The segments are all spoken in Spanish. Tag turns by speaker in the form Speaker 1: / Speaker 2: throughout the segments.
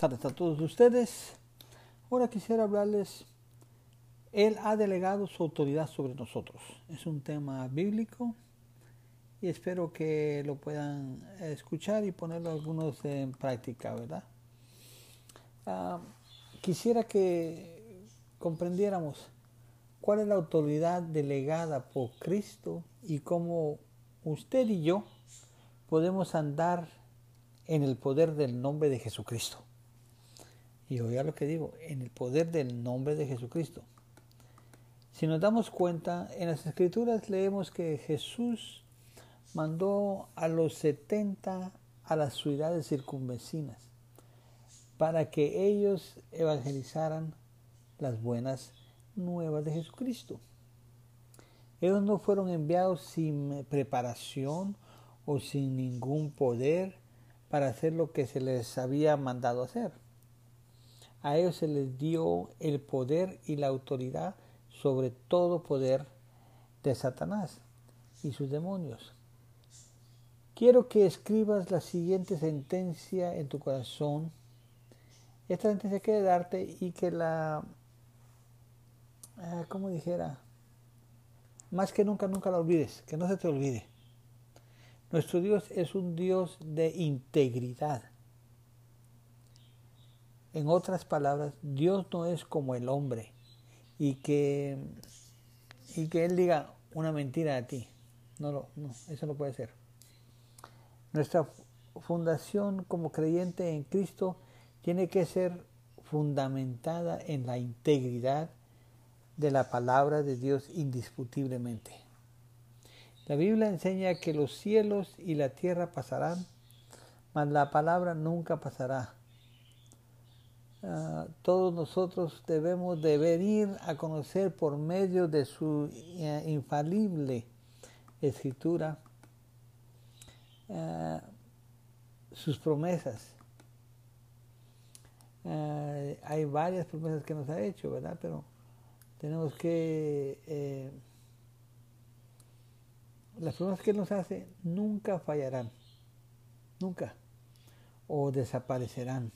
Speaker 1: tardes a todos ustedes. Ahora quisiera hablarles, Él ha delegado su autoridad sobre nosotros. Es un tema bíblico y espero que lo puedan escuchar y ponerlo algunos en práctica, ¿verdad? Ah, quisiera que comprendiéramos cuál es la autoridad delegada por Cristo y cómo usted y yo podemos andar en el poder del nombre de Jesucristo. Y oiga lo que digo, en el poder del nombre de Jesucristo. Si nos damos cuenta, en las escrituras leemos que Jesús mandó a los 70 a las ciudades circunvecinas para que ellos evangelizaran las buenas nuevas de Jesucristo. Ellos no fueron enviados sin preparación o sin ningún poder para hacer lo que se les había mandado hacer. A ellos se les dio el poder y la autoridad sobre todo poder de Satanás y sus demonios. Quiero que escribas la siguiente sentencia en tu corazón. Esta sentencia quiere darte y que la, ah, como dijera, más que nunca, nunca la olvides, que no se te olvide. Nuestro Dios es un Dios de integridad. En otras palabras, Dios no es como el hombre y que, y que Él diga una mentira a ti. No, no, no, eso no puede ser. Nuestra fundación como creyente en Cristo tiene que ser fundamentada en la integridad de la palabra de Dios indiscutiblemente. La Biblia enseña que los cielos y la tierra pasarán, mas la palabra nunca pasará. Ah, todos nosotros debemos de venir a conocer por medio de su eh, infalible escritura ah, sus promesas. Ah, hay varias promesas que nos ha hecho, ¿verdad? Pero tenemos que... Eh, las promesas que nos hace nunca fallarán, nunca, o desaparecerán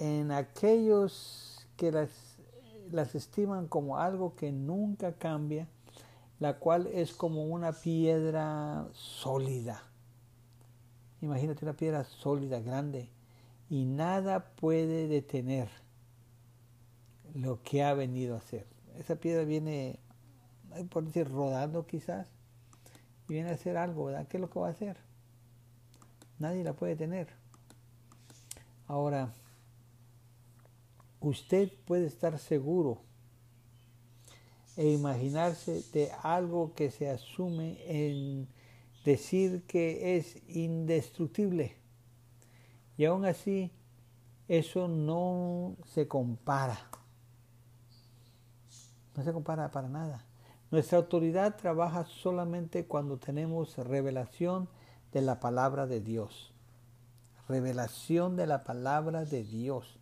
Speaker 1: en aquellos que las, las estiman como algo que nunca cambia, la cual es como una piedra sólida. Imagínate una piedra sólida, grande, y nada puede detener lo que ha venido a hacer. Esa piedra viene, por decir, rodando quizás, y viene a hacer algo, ¿verdad? ¿Qué es lo que va a hacer? Nadie la puede tener. Ahora, usted puede estar seguro e imaginarse de algo que se asume en decir que es indestructible. Y aún así, eso no se compara. No se compara para nada. Nuestra autoridad trabaja solamente cuando tenemos revelación de la palabra de Dios. Revelación de la palabra de Dios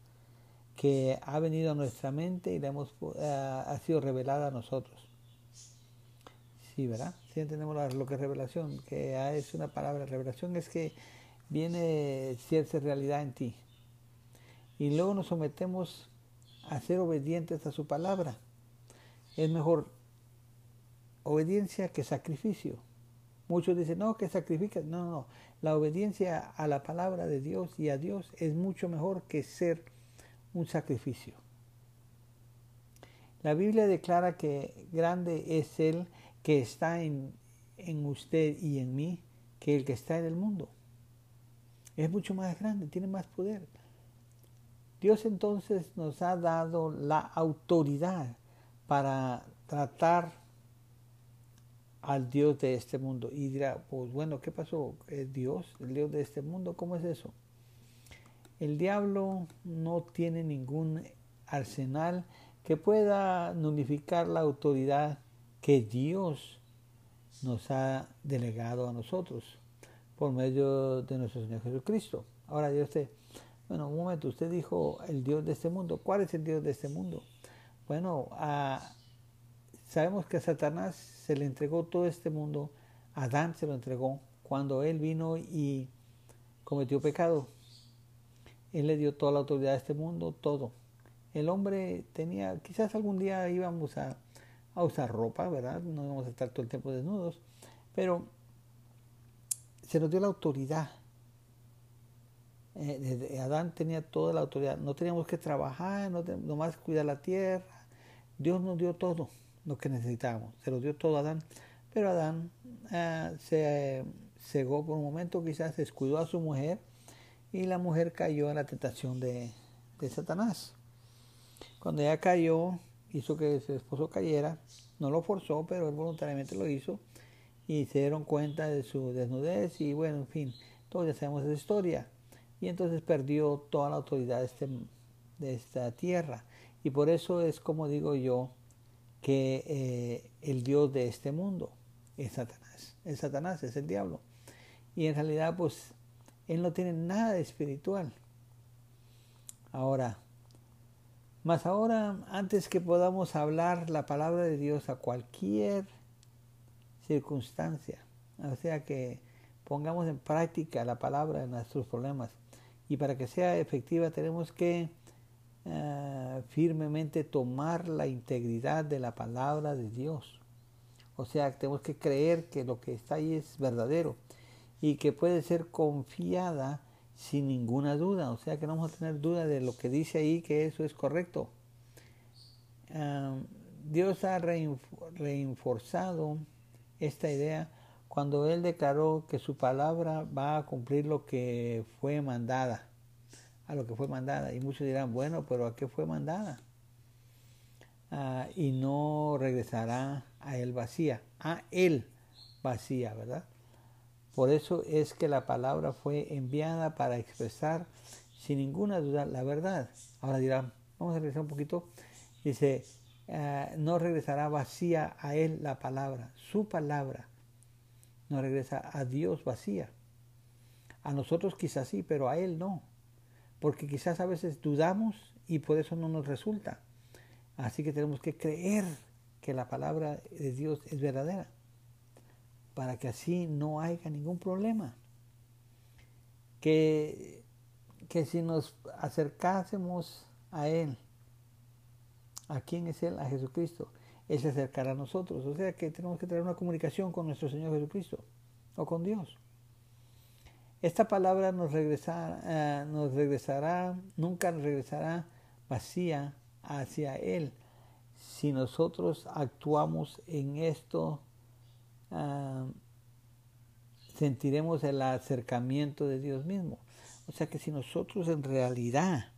Speaker 1: que ha venido a nuestra mente y la hemos, eh, ha sido revelada a nosotros. Sí, ¿verdad? Sí entendemos lo que es revelación, que es una palabra. Revelación es que viene cierta realidad en ti. Y luego nos sometemos a ser obedientes a su palabra. Es mejor obediencia que sacrificio. Muchos dicen, no, que sacrifica. No, no, no. La obediencia a la palabra de Dios y a Dios es mucho mejor que ser un sacrificio. La Biblia declara que grande es el que está en, en usted y en mí que el que está en el mundo. Es mucho más grande, tiene más poder. Dios entonces nos ha dado la autoridad para tratar al Dios de este mundo. Y dirá, pues bueno, ¿qué pasó? ¿Es Dios, el Dios de este mundo? ¿Cómo es eso? El diablo no tiene ningún arsenal que pueda nulificar la autoridad que Dios nos ha delegado a nosotros por medio de nuestro Señor Jesucristo. Ahora Dios te, bueno, un momento, usted dijo el Dios de este mundo. ¿Cuál es el Dios de este mundo? Bueno, sabemos que a Satanás se le entregó todo este mundo, Adán se lo entregó cuando él vino y cometió pecado Él le dio toda la autoridad a este mundo, todo. El hombre tenía, quizás algún día íbamos a, a usar ropa, ¿verdad? No íbamos a estar todo el tiempo desnudos, pero se nos dio la autoridad. Eh, Adán tenía toda la autoridad. No teníamos que trabajar, no nomás cuidar la tierra. Dios nos dio todo lo que necesitábamos. Se lo dio todo a Adán. Pero Adán eh, se cegó por un momento, quizás descuidó a su mujer y la mujer cayó en la tentación de, de Satanás. Cuando ella cayó, hizo que su esposo cayera, no lo forzó, pero él voluntariamente lo hizo y se dieron cuenta de su desnudez y bueno, en fin, todos ya sabemos esa historia. Y entonces perdió toda la autoridad de, este, de esta tierra. Y por eso es como digo yo que eh, el Dios de este mundo es Satanás. Es Satanás, es el diablo. Y en realidad pues él no tiene nada de espiritual. Ahora, más ahora, antes que podamos hablar la palabra de Dios a cualquier circunstancia. O sea que pongamos en práctica la palabra en nuestros problemas. Y para que sea efectiva tenemos que eh, firmemente tomar la integridad de la palabra de Dios. O sea, tenemos que creer que lo que está ahí es verdadero y que puede ser confiada sin ninguna duda. O sea, que no vamos a tener duda de lo que dice ahí, que eso es correcto. Dios ha reforzado esta idea cuando Él declaró que su palabra va a cumplir lo que fue mandada, a lo que fue mandada. Y muchos dirán, bueno, pero ¿a qué fue mandada? Ah, y no regresará a Él vacía, a Él vacía, ¿verdad? Por eso es que la palabra fue enviada para expresar sin ninguna duda la verdad. Ahora dirán, vamos a regresar un poquito. Dice, eh, no regresará vacía a Él la palabra, su palabra. No regresa a Dios vacía. A nosotros quizás sí, pero a Él no. Porque quizás a veces dudamos y por eso no nos resulta. Así que tenemos que creer que la palabra de Dios es verdadera. Para que así no haya ningún problema. Que, que si nos acercásemos a Él, ¿A quién es Él? A Jesucristo. Él se acercará a nosotros. O sea que tenemos que tener una comunicación con nuestro Señor Jesucristo o con Dios. Esta palabra nos, regresará, eh, nos regresará, nunca regresará vacía hacia Él. Si nosotros actuamos en esto, ah, sentiremos el acercamiento de Dios mismo. O sea que si nosotros en realidad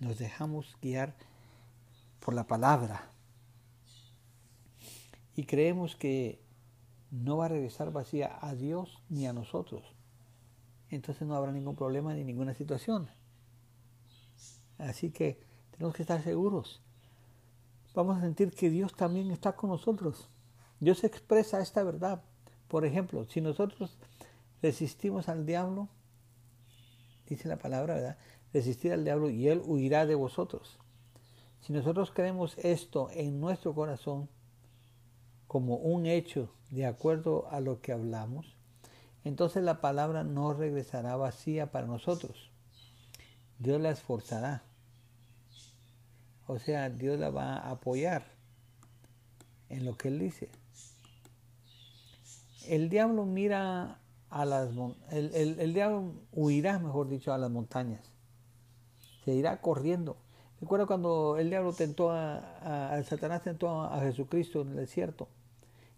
Speaker 1: nos dejamos guiar por la palabra. Y creemos que no va a regresar vacía a Dios ni a nosotros. Entonces no habrá ningún problema ni ninguna situación. Así que tenemos que estar seguros. Vamos a sentir que Dios también está con nosotros. Dios expresa esta verdad. Por ejemplo, si nosotros resistimos al diablo, dice la palabra, ¿verdad? Resistir al diablo y él huirá de vosotros. Si nosotros creemos esto en nuestro corazón como un hecho de acuerdo a lo que hablamos, entonces la palabra no regresará vacía para nosotros. Dios la esforzará. O sea, Dios la va a apoyar en lo que Él dice. El diablo mira a las el, el diablo huirá, mejor dicho, a las montañas. Se irá corriendo Recuerda cuando el diablo tentó a, Satanás tentó a, Jesucristo en el desierto.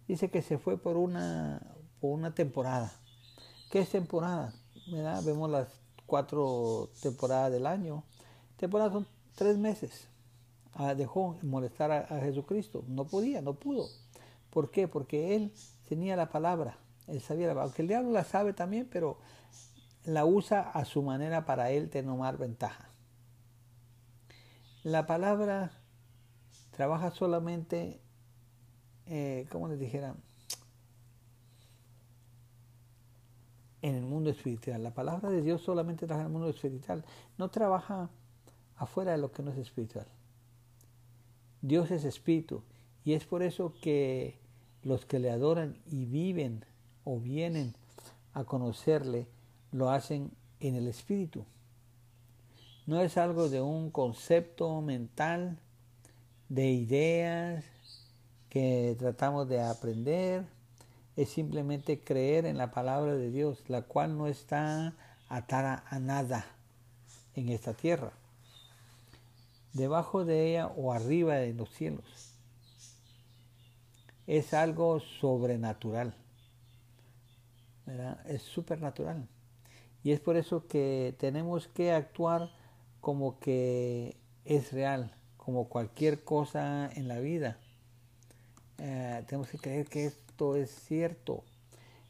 Speaker 1: Dice que se fue por una, por una temporada. ¿Qué es temporada? Vemos las cuatro temporadas del año. Temporadas son tres meses. Ah, dejó molestar a, a, Jesucristo. No podía, no pudo. ¿Por qué? Porque él tenía la palabra. Él sabía la palabra. Aunque el diablo la sabe también, pero la usa a su manera para él tomar ventaja. La palabra trabaja solamente, eh, como les dijera, en el mundo espiritual. La palabra de Dios solamente trabaja en el mundo espiritual. No trabaja afuera de lo que no es espiritual. Dios es espíritu y es por eso que los que le adoran y viven o vienen a conocerle lo hacen en el espíritu. No es algo de un concepto mental, de ideas que tratamos de aprender. Es simplemente creer en la palabra de Dios, la cual no está atada a nada en esta tierra, debajo de ella o arriba de los cielos. Es algo sobrenatural, es supernatural. Y es por eso que tenemos que actuar como que es real, como cualquier cosa en la vida. Eh, tenemos que creer que esto es cierto.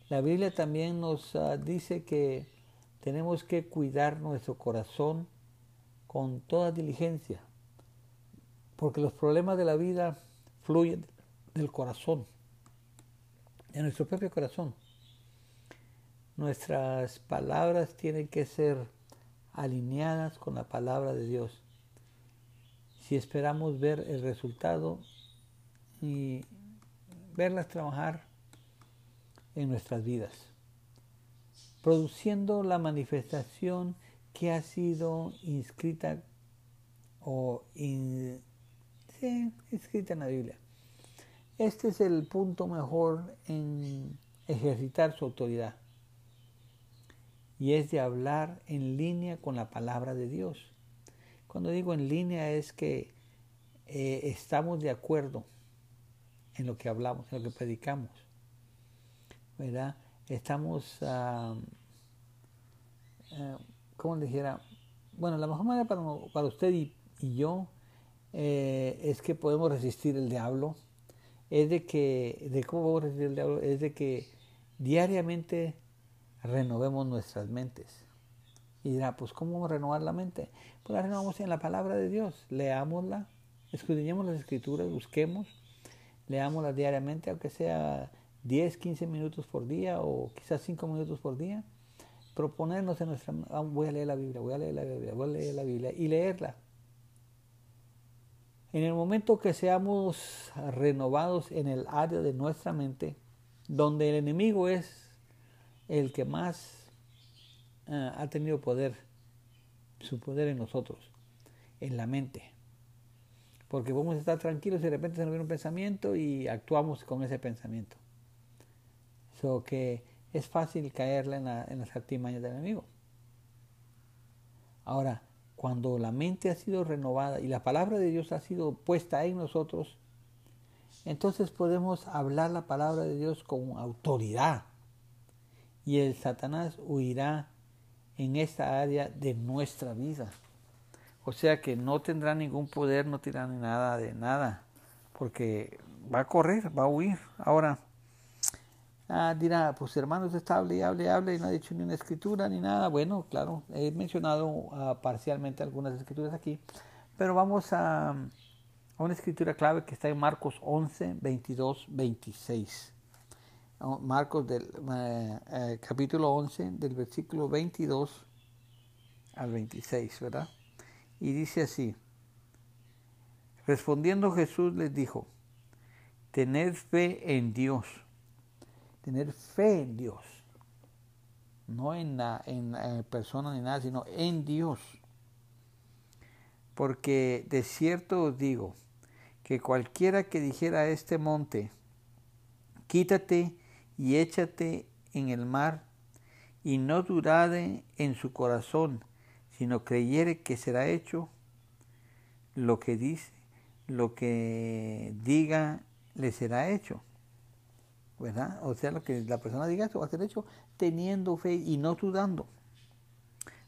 Speaker 1: La Biblia también nos ah, dice que tenemos que cuidar nuestro corazón con toda diligencia, porque los problemas de la vida fluyen del corazón, de nuestro propio corazón. Nuestras palabras tienen que ser alineadas con la palabra de Dios. Si esperamos ver el resultado y verlas trabajar en nuestras vidas, produciendo la manifestación que ha sido inscrita o inscrita en la Biblia. Este es el punto mejor en ejercitar su autoridad y es de hablar en línea con la palabra de Dios. Cuando digo en línea es que eh, estamos de acuerdo en lo que hablamos, en lo que predicamos, ¿verdad? Estamos, uh, ¿cómo le dijera? Bueno, la mejor manera para, usted y, yo eh, es que podemos resistir el diablo, es de que, de cómo resistir el diablo, es de que diariamente renovemos nuestras mentes. Y dirá, pues ¿cómo vamos a renovar la mente? Pues la renovamos en la palabra de Dios. Leámosla, escudriñemos las escrituras, busquemos, leámosla diariamente, aunque sea 10, 15 minutos por día o quizás 5 minutos por día. Proponernos en nuestra... Ah, voy a leer la Biblia, voy a leer la Biblia, voy a leer la Biblia y leerla. En el momento que seamos renovados en el área de nuestra mente, donde el enemigo es el que más ah, ha tenido poder, su poder en nosotros, en la mente. Porque podemos estar tranquilos y de repente se nos viene un pensamiento y actuamos con ese pensamiento. So que es fácil caerle en, en las artimañas del enemigo. Ahora, cuando la mente ha sido renovada y la palabra de Dios ha sido puesta en nosotros, entonces podemos hablar la palabra de Dios con autoridad y el Satanás huirá en esta área de nuestra vida. O sea que no tendrá ningún poder, no tendrá nada de nada, porque va a correr, va a huir. Ahora, ah, dirá, pues hermanos, está hable y hable y hable y no ha dicho ni una escritura ni nada. Bueno, claro, he mencionado ah, parcialmente algunas escrituras aquí, pero vamos a, una escritura clave que está en Marcos 11, 22, 26. Marcos del eh, eh, capítulo 11 del versículo 22 al 26, ¿verdad? Y dice así, respondiendo Jesús les dijo, tener fe en Dios, tener fe en Dios, no en, la, en, persona ni nada, sino en Dios. Porque de cierto os digo que cualquiera que dijera a este monte, quítate y échate en el mar, y no dudade en su corazón, sino creyere que será hecho lo que dice, lo que diga le será hecho. O sea, lo que la persona diga, eso va a ser hecho teniendo fe y no dudando.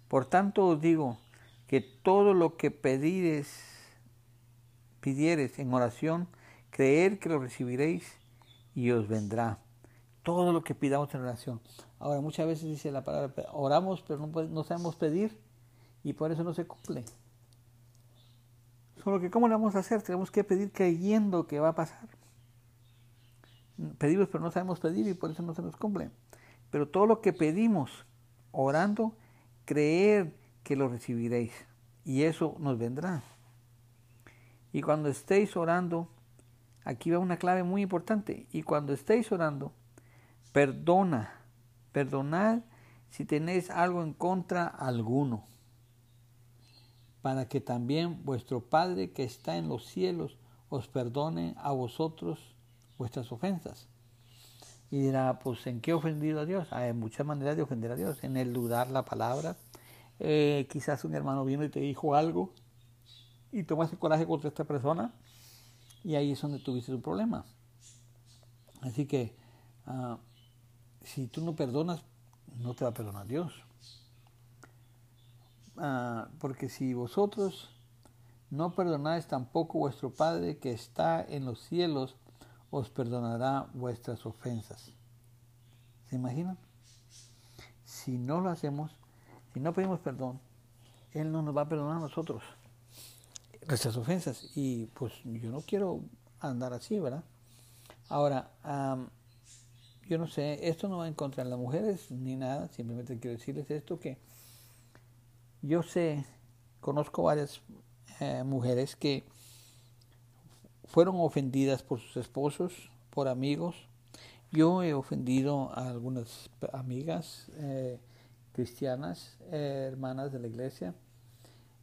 Speaker 1: Por tanto os digo que todo lo que pedires, pidieres en oración, creer que lo recibiréis y os vendrá todo lo que pidamos en oración. Ahora, muchas veces dice la palabra, oramos pero no, sabemos pedir y por eso no se cumple. Solo que ¿cómo lo vamos a hacer? Tenemos que pedir creyendo que va a pasar. Pedimos pero no sabemos pedir y por eso no se nos cumple. Pero todo lo que pedimos orando, creer que lo recibiréis y eso nos vendrá. Y cuando estéis orando, aquí va una clave muy importante, y cuando estéis orando, Perdona, perdonad si tenéis algo en contra alguno. para que también vuestro Padre que está en los cielos os perdone a vosotros vuestras ofensas. Y dirá, pues ¿en qué he ofendido a Dios? Hay muchas maneras de ofender a Dios. En el dudar la palabra. Eh, quizás un hermano vino y te dijo algo y tomaste coraje contra esta persona y ahí es donde tuviste tu problema. Así que ah, si tú no perdonas, no te va a perdonar Dios. Ah, porque si vosotros no perdonáis tampoco vuestro Padre que está en los cielos, os perdonará vuestras ofensas. ¿Se imaginan? Si no lo hacemos, si no pedimos perdón, Él no nos va a perdonar a nosotros nuestras ofensas. Y pues yo no quiero andar así, ¿verdad? Ahora, yo no sé, esto no va en contra de las mujeres ni nada, simplemente quiero decirles esto que yo sé, conozco varias eh, mujeres que fueron ofendidas por sus esposos, por amigos. Yo he ofendido a algunas amigas eh, cristianas, eh, hermanas de la iglesia,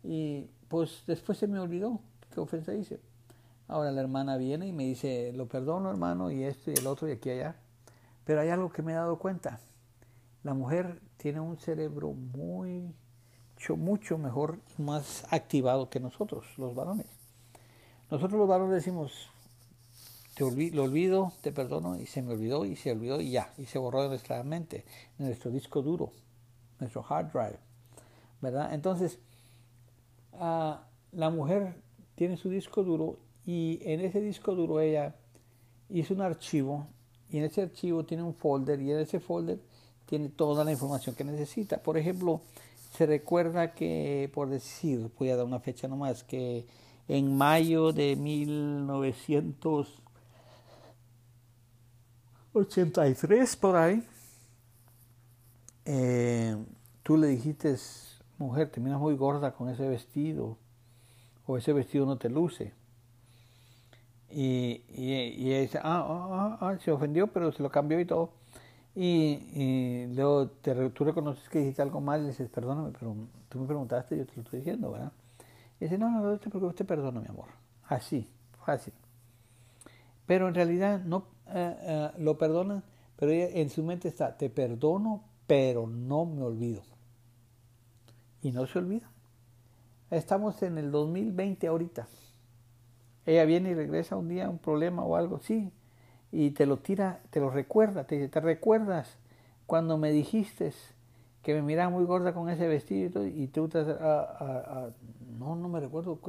Speaker 1: y pues después se me olvidó qué ofensa hice. Ahora la hermana viene y me dice, lo perdono hermano, y esto y el otro y aquí y allá. Pero hay algo que me he dado cuenta. La mujer tiene un cerebro muy, mucho, mucho mejor, más activado que nosotros, los varones. Nosotros los varones decimos, te lo olvido, te perdono, y se me olvidó, y se olvidó, y ya, y se borró de nuestra mente, nuestro disco duro, nuestro hard drive, ¿verdad? Entonces, la mujer tiene su disco duro y en ese disco duro ella hizo un archivo y en ese archivo tiene un folder y en ese folder tiene toda la información que necesita. Por ejemplo, se recuerda que, por decir, voy a dar una fecha nomás, que en mayo de 1983, por ahí, eh, tú le dijiste mujer, te miras muy gorda con ese vestido, o ese vestido no te luce. Y, y, ella dice, ah, ah, ah, se ofendió, pero se lo cambió y todo. Y, luego te, tú reconoces que dijiste algo mal y dices, perdóname, pero tú me preguntaste, yo te lo estoy diciendo, ¿verdad? Y dice, no, no, no te preocupes, te perdono, mi amor. Así, fácil. Pero en realidad no eh, eh, lo perdona, pero ella en su mente está, te perdono, pero no me olvido y no se olvida. Estamos en el 2020 ahorita. Ella viene y regresa un día, un problema o algo, sí, y te lo tira, te lo recuerda, te dice, ¿te recuerdas cuando me dijiste que me miraba muy gorda con ese vestido y tú te... no, no me recuerdo.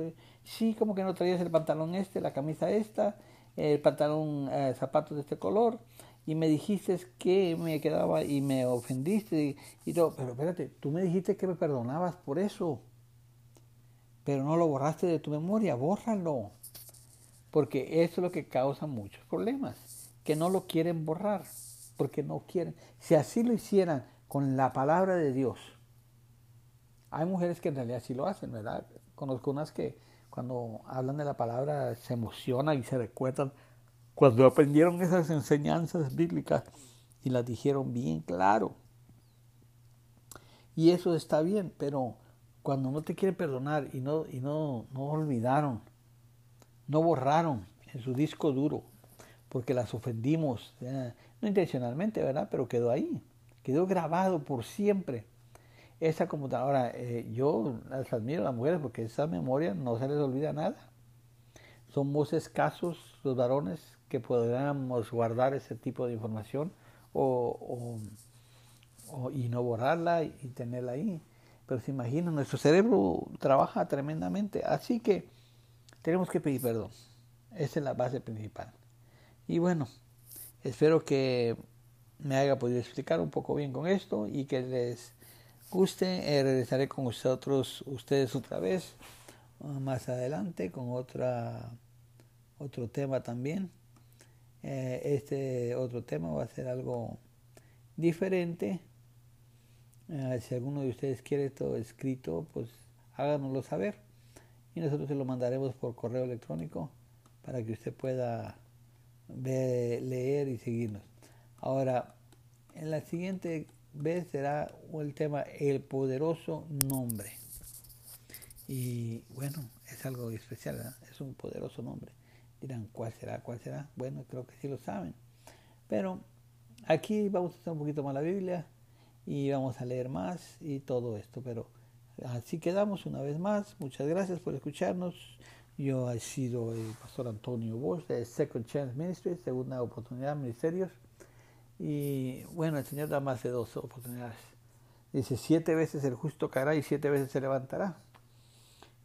Speaker 1: Sí, como que no traías el pantalón este, la camisa esta, el pantalón, eh, zapatos de este color, y me dijiste que me quedaba y me ofendiste y, todo, pero espérate, tú me dijiste que me perdonabas por eso, pero no lo borraste de tu memoria, bórralo, porque eso es lo que causa muchos problemas, que no lo quieren borrar, porque no quieren. Si así lo hicieran con la palabra de Dios, hay mujeres que en realidad sí lo hacen, ¿verdad? Conozco unas que cuando hablan de la palabra se emocionan y se recuerdan cuando aprendieron esas enseñanzas bíblicas y las dijeron bien claro. Y eso está bien, pero cuando no te quieren perdonar y no, y no, no olvidaron, no borraron en su disco duro, porque las ofendimos, no intencionalmente, ¿verdad? Pero quedó ahí, quedó grabado por siempre. Esa computadora, eh, yo las admiro a las mujeres porque esa memoria no se les olvida nada. Somos escasos los varones que podamos guardar ese tipo de información o, y no borrarla y, tenerla ahí. Pero se imagina, nuestro cerebro trabaja tremendamente, así que tenemos que pedir perdón. Esa es la base principal. Y bueno, espero que me haya podido explicar un poco bien con esto y que les guste. Eh, regresaré con vosotros, ustedes otra vez uh, más adelante con otra otro tema también. Eh, este otro tema va a ser algo diferente. Eh, si alguno de ustedes quiere todo escrito, pues háganoslo saber y nosotros se lo mandaremos por correo electrónico para que usted pueda ver, leer y seguirnos. Ahora, en la siguiente vez será el tema el poderoso nombre. Y bueno, es algo especial, es un poderoso nombre. Dirán, ¿cuál será? ¿Cuál será? Bueno, creo que sí lo saben. Pero aquí vamos a hacer un poquito más la Biblia y vamos a leer más y todo esto. Pero así quedamos una vez más. Muchas gracias por escucharnos. Yo he sido el pastor Antonio Bosch de Second Chance Ministry, segunda oportunidad ministerios. Y bueno, el Señor da más de dos oportunidades. Dice, siete veces el justo caerá y siete veces se levantará.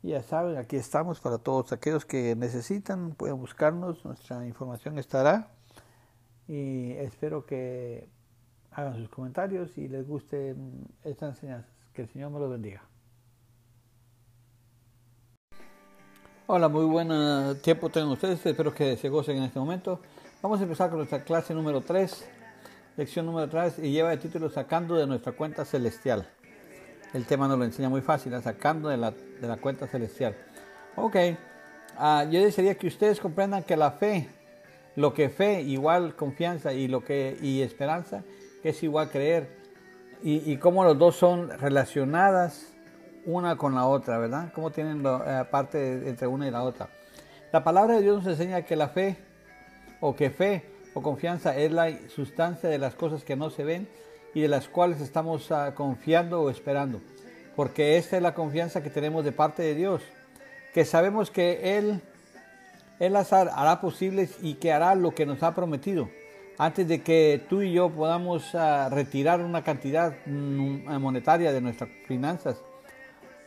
Speaker 1: Y ya saben, aquí estamos para todos aquellos que necesitan, pueden buscarnos, nuestra información estará. Y espero que hagan sus comentarios y les guste esta enseñanza. Que el Señor me los bendiga. Hola, muy buen tiempo tengan ustedes. Espero que se gocen en este momento. Vamos a empezar con nuestra clase número 3, lección número 3, y lleva el título Sacando de nuestra cuenta celestial. El tema nos lo enseña muy fácil, sacando de la, de la, cuenta celestial. Ok, uh, yo desearía que ustedes comprendan que la fe, lo que fe igual confianza y lo que y esperanza, es igual creer, y, y cómo los dos son relacionadas una con la otra, ¿verdad? Cómo tienen eh, parte entre una y la otra. La palabra de Dios nos enseña que la fe, o que fe o confianza es la sustancia de las cosas que no se ven y de las cuales estamos uh, confiando o esperando. Porque esta es la confianza que tenemos de parte de Dios, que sabemos que Él, Él hará posibles y que hará lo que nos ha prometido antes de que tú y yo podamos uh, retirar una cantidad mm, monetaria de nuestras finanzas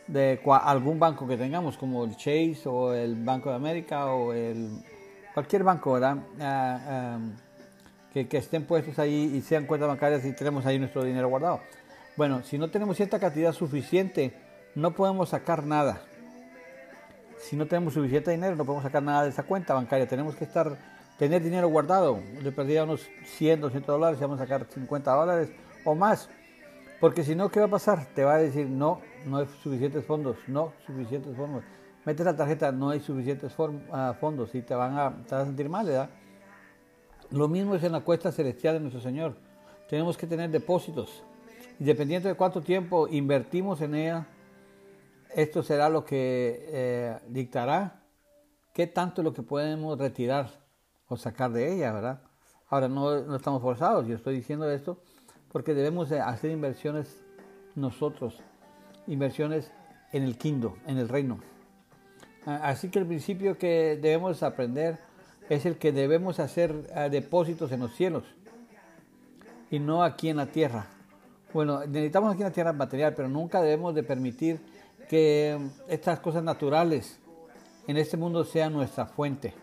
Speaker 1: de algún banco que tengamos, como el Chase o el Banco de América o el cualquier banco, ¿verdad? Ah, que, que, estén puestos ahí y sean cuentas bancarias y tenemos ahí nuestro dinero guardado. Bueno, si no tenemos cierta cantidad suficiente, no podemos sacar nada. Si no tenemos suficiente dinero, no podemos sacar nada de esa cuenta bancaria. Tenemos que estar tener dinero guardado. Le perdía unos 100, 200 dólares, vamos a sacar 50 dólares o más. Porque si no, ¿qué va a pasar? Te va a decir, no, no hay suficientes fondos, no, suficientes fondos. Metes la tarjeta, no hay suficientes ah, fondos y te van a, te vas a sentir mal, ¿verdad? Lo mismo es en la cuesta celestial de nuestro Señor. Tenemos que tener depósitos. Independiente de cuánto tiempo invertimos en ella, esto será lo que eh, dictará qué tanto es lo que podemos retirar o sacar de ella, ¿verdad? Ahora no, no estamos forzados, yo estoy diciendo esto porque debemos hacer inversiones nosotros, inversiones en el quinto, en el reino. Así que el principio que debemos aprender es el que debemos hacer ah, depósitos en los cielos y no aquí en la tierra. Bueno, necesitamos aquí en la tierra material, pero nunca debemos de permitir que estas cosas naturales en este mundo sean nuestra fuente.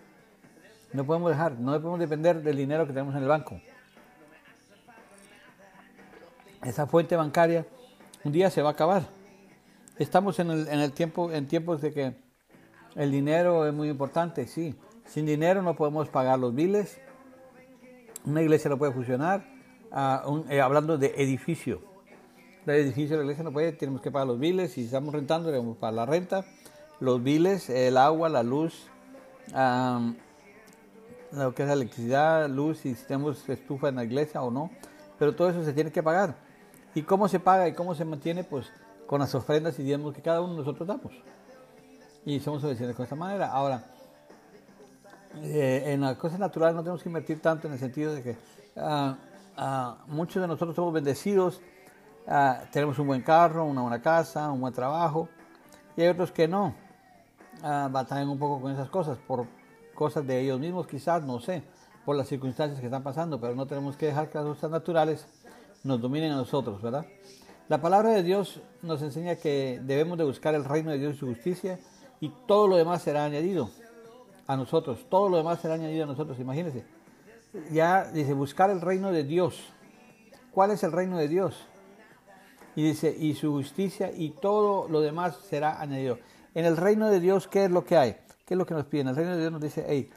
Speaker 1: No podemos dejar, no podemos depender del dinero que tenemos en el banco esa fuente bancaria un día se va a acabar. Estamos en el, en el tiempo, en tiempos de que el dinero es muy importante, sí. Sin dinero no podemos pagar los biles. Una iglesia no puede funcionar. Uh, eh, hablando de edificio. El edificio de la iglesia no puede, tenemos que pagar los biles. Si estamos rentando, debemos pagar la renta, los biles, el agua, la luz, lo que es electricidad, luz, si tenemos estufa en la iglesia o no. Pero todo eso se tiene que pagar. ¿Y cómo se paga y cómo se mantiene? Pues con las ofrendas y diezmos que cada uno de nosotros damos. Y somos obedientes con esta manera. Ahora, eh, en las cosas naturales no tenemos que invertir tanto en el sentido de que ah, ah, muchos de nosotros somos bendecidos, ah, tenemos un buen carro, una buena casa, un buen trabajo, y hay otros que no. batallan un poco con esas cosas, por cosas de ellos mismos quizás, no sé, por las circunstancias que están pasando, pero no tenemos que dejar que las cosas naturales nos dominen a nosotros, ¿verdad? La palabra de Dios nos enseña que debemos de buscar el reino de Dios y su justicia y todo lo demás será añadido a nosotros. Todo lo demás será añadido a nosotros, imagínense. Ya dice, buscar el reino de Dios. ¿Cuál es el reino de Dios? Y dice, y su justicia y todo lo demás será añadido. En el reino de Dios, ¿qué es lo que hay? ¿Qué es lo que nos piden? El reino de Dios nos dice, hey,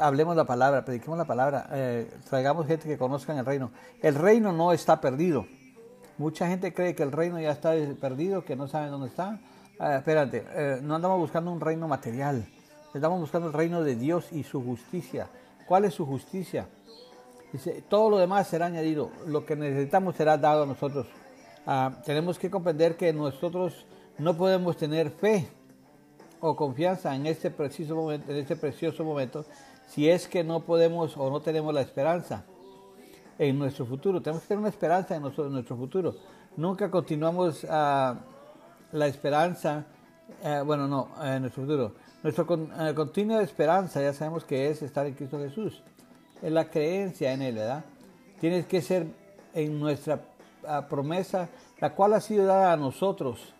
Speaker 1: hablemos la palabra, prediquemos la palabra, eh, traigamos gente que conozca el reino. El reino no está perdido. Mucha gente cree que el reino ya está perdido, que no saben dónde está. Ah, espérate, eh, no andamos buscando un reino material, estamos buscando el reino de Dios y su justicia. ¿Cuál es su justicia? Dice, todo lo demás será añadido, lo que necesitamos será dado a nosotros. Ah, tenemos que comprender que nosotros no podemos tener fe o confianza en este preciso momento, en este precioso momento, si es que no podemos o no tenemos la esperanza en nuestro futuro. Tenemos que tener una esperanza en, nuestro futuro. Nunca continuamos uh, la esperanza, uh, bueno, no, en nuestro futuro. Nuestra con, uh, continua esperanza, ya sabemos que es estar en Cristo Jesús. Es la creencia en Él, ¿verdad? Tiene que ser en nuestra promesa, la cual ha sido dada a nosotros.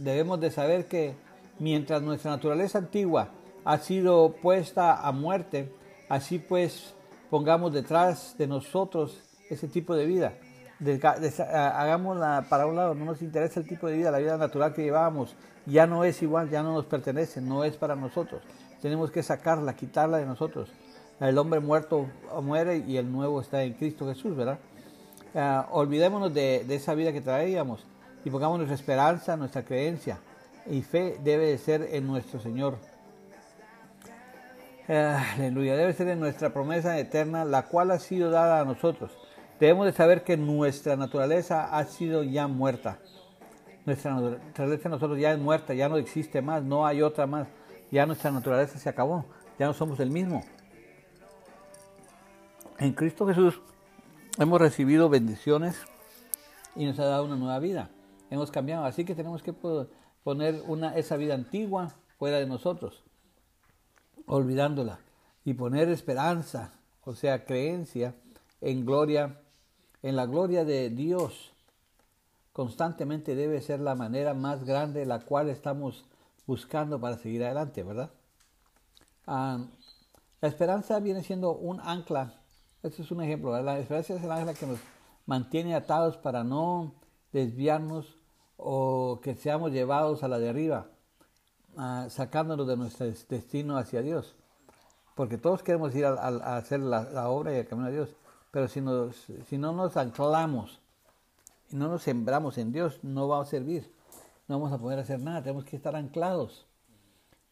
Speaker 1: debemos de saber que mientras nuestra naturaleza antigua ha sido puesta a muerte, así pues pongamos detrás de nosotros ese tipo de vida. Hagámosla para un lado, no nos interesa el tipo de vida, la vida natural que llevábamos, ya no es igual, ya no nos pertenece, no es para nosotros. Tenemos que sacarla, quitarla de nosotros. El hombre muerto muere y el nuevo está en Cristo Jesús, ¿verdad? Uh, olvidémonos de, esa vida que traíamos y pongamos nuestra esperanza, nuestra creencia y fe debe de ser en nuestro Señor. aleluya, debe ser en nuestra promesa eterna, la cual ha sido dada a nosotros. Debemos de saber que nuestra naturaleza ha sido ya muerta. Nuestra naturaleza nosotros ya es muerta, ya no existe más, no hay otra más. Ya nuestra naturaleza se acabó, ya no somos el mismo. En Cristo Jesús hemos recibido bendiciones y nos ha dado una nueva vida. Hemos cambiado, así que tenemos que poner esa vida antigua fuera de nosotros, olvidándola, y poner esperanza, o sea, creencia en gloria, en la gloria de Dios. Constantemente debe ser la manera más grande la cual estamos buscando para seguir adelante, ¿verdad? Ah, la esperanza viene siendo un ancla este es un ejemplo. La esperanza es el ángel que nos mantiene atados para no desviarnos o que seamos llevados a la derriba, sacándonos de nuestro destino hacia Dios. Porque todos queremos ir a, hacer la, obra y el camino a Dios. Pero si, si no nos anclamos y no nos sembramos en Dios, no va a servir. No vamos a poder hacer nada. Tenemos que estar anclados.